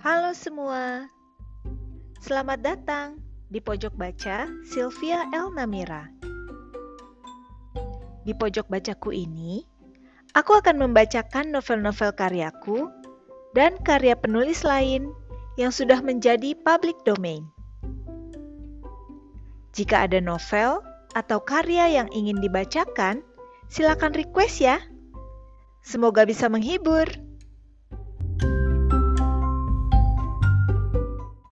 Halo semua, selamat datang di pojok baca Sylvia El Namira. Di pojok bacaku ini, aku akan membacakan novel-novel karyaku dan karya penulis lain yang sudah menjadi public domain. Jika ada novel atau karya yang ingin dibacakan, silakan request ya. Semoga bisa menghibur.